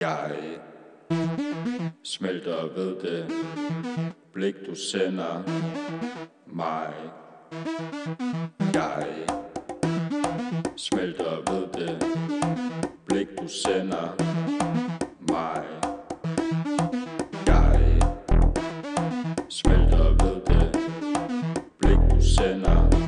Jeg øh, smelter ved det blik, du sender mig. Jeg øh, smelter ved det blik, du sender mig. Jeg øh, smelter ved det blik, du sender mig.